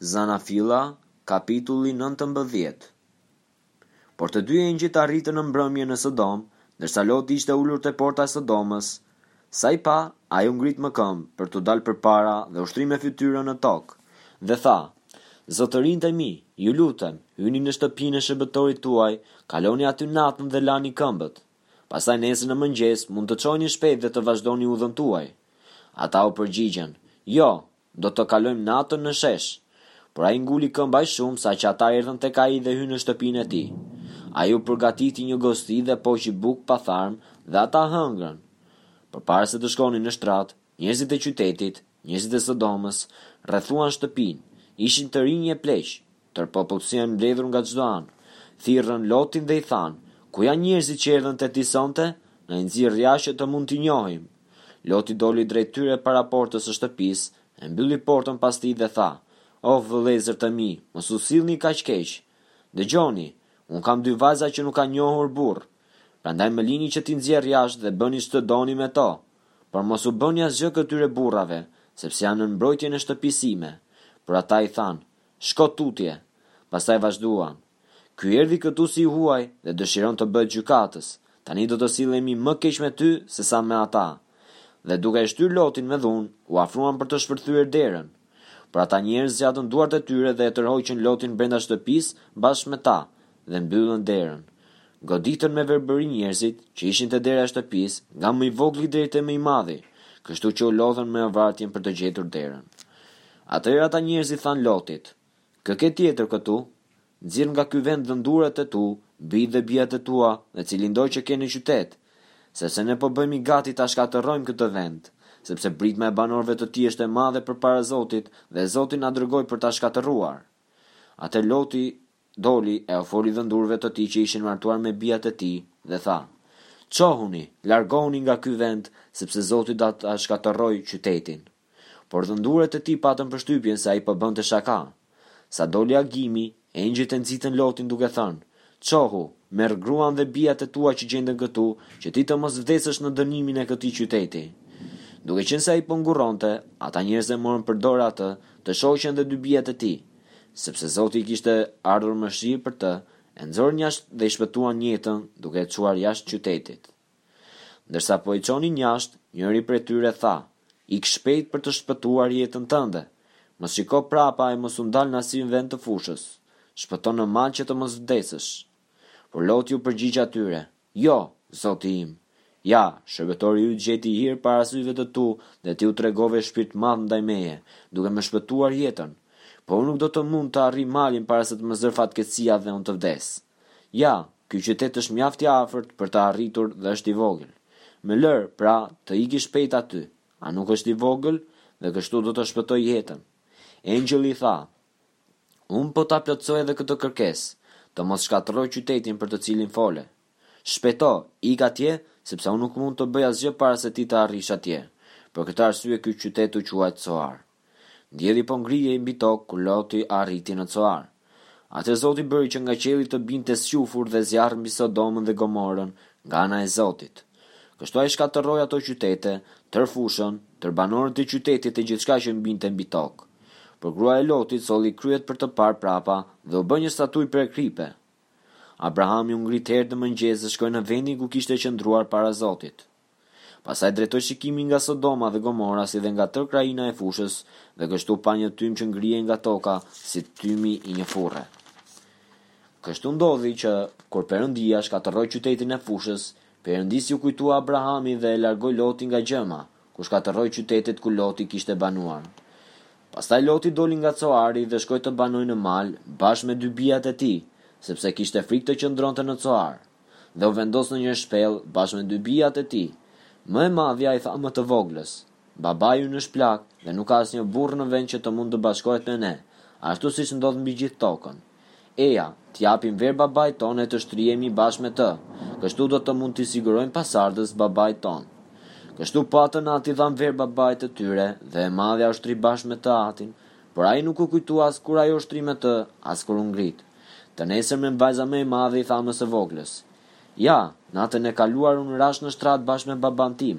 Zanafilla, kapitulli nëntëmbëdhjetë Por të dy engjëjt arritën në mbrëmje në Sodom, ndërsa Loti ishte ulur te porta e Sodomës. Sa i pa, ai u ngrit më këmbë, për t'u dalë përpara dhe u shtri me fytyrën në tokë, dhe tha, Zotërinjtë e mi, ju lutem, hyni në shtëpinë e shërbëtorit tuaj, kaloni aty natën dhe lani këmbët. Pastaj nesër në mëngjes mund të çoheni shpejt dhe të vazhdoni udhën tuaj. Ata u përgjigjën, Jo, Do të kalojmë natën në shesh. Por ai nguli këmbë aq shumë sa që ata erdhën tek ai dhe hynë në shtëpinë e tij. Ai u përgatiti një gosti dhe poqi bukë pa tharm dhe ata hëngrën. Përpara se të shkonin në shtrat, njerëzit e qytetit, njerëzit e Sodomës, rrethuan shtëpinë. Ishin të rinj e pleq. Tërë popullsia e mbledhur nga çdo anë, thirrën Lotin dhe i thanë, Ku janë njerëzit që erdhën te ti sonte? Na i nxirr jashtë që të mund t'i njohim. Loti doli drejt tyre para portës së shtëpisë, e mbylli portën pas tij dhe tha, O vëllezër të mi, mos u sillni kaq keq. Dëgjoni, unë kam dy vajza që nuk kanë njohur burrë. Prandaj më lini që t'i nxjerr jashtë dhe bëni ç'të doni me to. Por mos u bëni asgjë këtyre burrave, sepse janë nën mbrojtjen e shtëpisë sime. Por ata i thanë, Shko tutje! Pastaj vazhduan, Ky erdhi këtu si i huaj dhe dëshiron të bëhet gjykatës. Tani do të sillemi më keq me ty se sa me ata. Dhe duke e shtyrë Lotin me dhunë, u afruan për të shpërthyer derën. Por ata njerëz zgjatën duart e tyre dhe e tërhoqën Lotin brenda shtëpisë bashkë me ta, dhe mbyllën derën. Goditën me verbëri njerëzit që ishin te dera e shtëpisë, nga më i vogli deri te më i madhi, kështu që u lodhën me orvatjen për të gjetur derën. Atëherë ata njerëz i thanë Lotit, Kë ke tjetër këtu? Nxirr nga ky vend dhëndurët e tu, bijtë dhe bijat e tua dhe cilindo që ke në qytet, sepse ne po bëhemi gati ta shkatërrojmë këtë vend, sepse britma e banorëve të tij është e madhe përpara Zotit dhe Zoti na dërgoi për ta shkatërruar. Atëherë Loti Doli e u foli dhëndurëve të tij që ishin martuar me bijat e tij, dhe tha, Çohuni, largohuni nga ky vend, sepse Zoti do ta shkatërrojë qytetin. Por dhëndurët e tij patën përshtypjen se ai po bënte shaka. Sa doli agimi, engjëjt e nxitën Lotin duke thënë, Çohu, merr gruan dhe bijat e tua që gjenden këtu, që ti të mos vdesësh në dënimin e këtij qyteti. Duke qenë se ai po ngurronte, ata njerëz e morën për dore atë, të shoqen dhe dy bijat e tij. sepse Zotit i kishte ardhur mëshirë për të, e nxorën jashtë dhe i shpëtuan jetën duke e çuar jashtë qytetit. Ndërsa po i çonin jashtë, njëri prej tyre tha, Ik shpejt për të shpëtuar jetën tënde! Mos shiko prapa e mos u ndal në asnjë vend të fushës. Shpëto në mal që të mos vdesësh. Por Loti u përgjigj atyre, Jo, zoti im! Ja, shërbëtori yt gjeti hir para syve të tu dhe ti u tregove shpirtmadh ndaj meje, duke më shpëtuar jetën. Po unë nuk do të mund të arrij malin para se të më zërë fatkeqësia dhe unë të vdes. Ja, ky qytet është mjaft i afërt për ta arritur dhe është i vogël. Më lër, pra, të iki shpejt aty. A nuk është i vogël? Dhe kështu do të shpëtoj jetën. Engjëlli tha, Unë po ta plotësoj edhe këtë kërkesë, të mos shkatërroj qytetin për të cilin fole. Shpejto, ik atje, sepse unë nuk mund të bëj asgjë para se ti të arrish atje. Për këtë arsye ky qytet u quajt Coar. Dielli po ngrihej mbi tokë kur Loti arriti në Coar. Atëherë Zoti bëri që nga qielli të binte squfur dhe zjarr mbi Sodomën dhe Gomorën nga ana e Zotit. Kështu ai shkatërroi ato qytete, tërë fushën, tërë banorët e qytetit e gjithçka që mbinte mbi tokë. Por gruaja e Lotit solli kryet për të parë prapa dhe u bë një statujë prej kripe. Abrahami u ngrit herët në mëngjes dhe shkoi në vendin ku kishte qëndruar para Zotit. Pastaj drejtoi shikimin nga Sodoma dhe Gomora si dhe nga tërë krahina e fushës dhe kështu pa një tym që ngrihej nga toka si tymi i një furre. Kështu ndodhi që, kur Perëndia shkatërroi qytetin e fushës, Perëndisë ju kujtua Abrahami dhe e largoi Lotin nga gjëma, kur shkatërroi qytetet ku Loti kishte banuar. Pastaj Loti doli nga Coari dhe shkoi të banojë në mal bashkë me dy bijat e tij, sepse kishte frikë të qëndronte në Coar. Dhe u vendos në një shpellë bashkë me dy bijat e tij. Më e madhja i tha më të voglës, Babai ynë është plak dhe nuk ka asnjë burrë në vend që të mund të bashkohet me ne, ashtu siç ndodh mbi gjithë tokën. Eja, t'i japim verë babait tonë e të shtrihemi bashkë me të, kështu do të mund t'i sigurojmë pasardhës babait tonë. Kështu po atë natë i dhanë verë babait të tyre dhe e madhja u shtri bashkë me të atin, por ai nuk u kujtua as kur ajo u shtri me të, as kur u ngrit. Të nesërmen vajza më e madhe i tha më të voglës, Ja, natën e kaluar unë rashë në shtrat bashkë me babanë tim,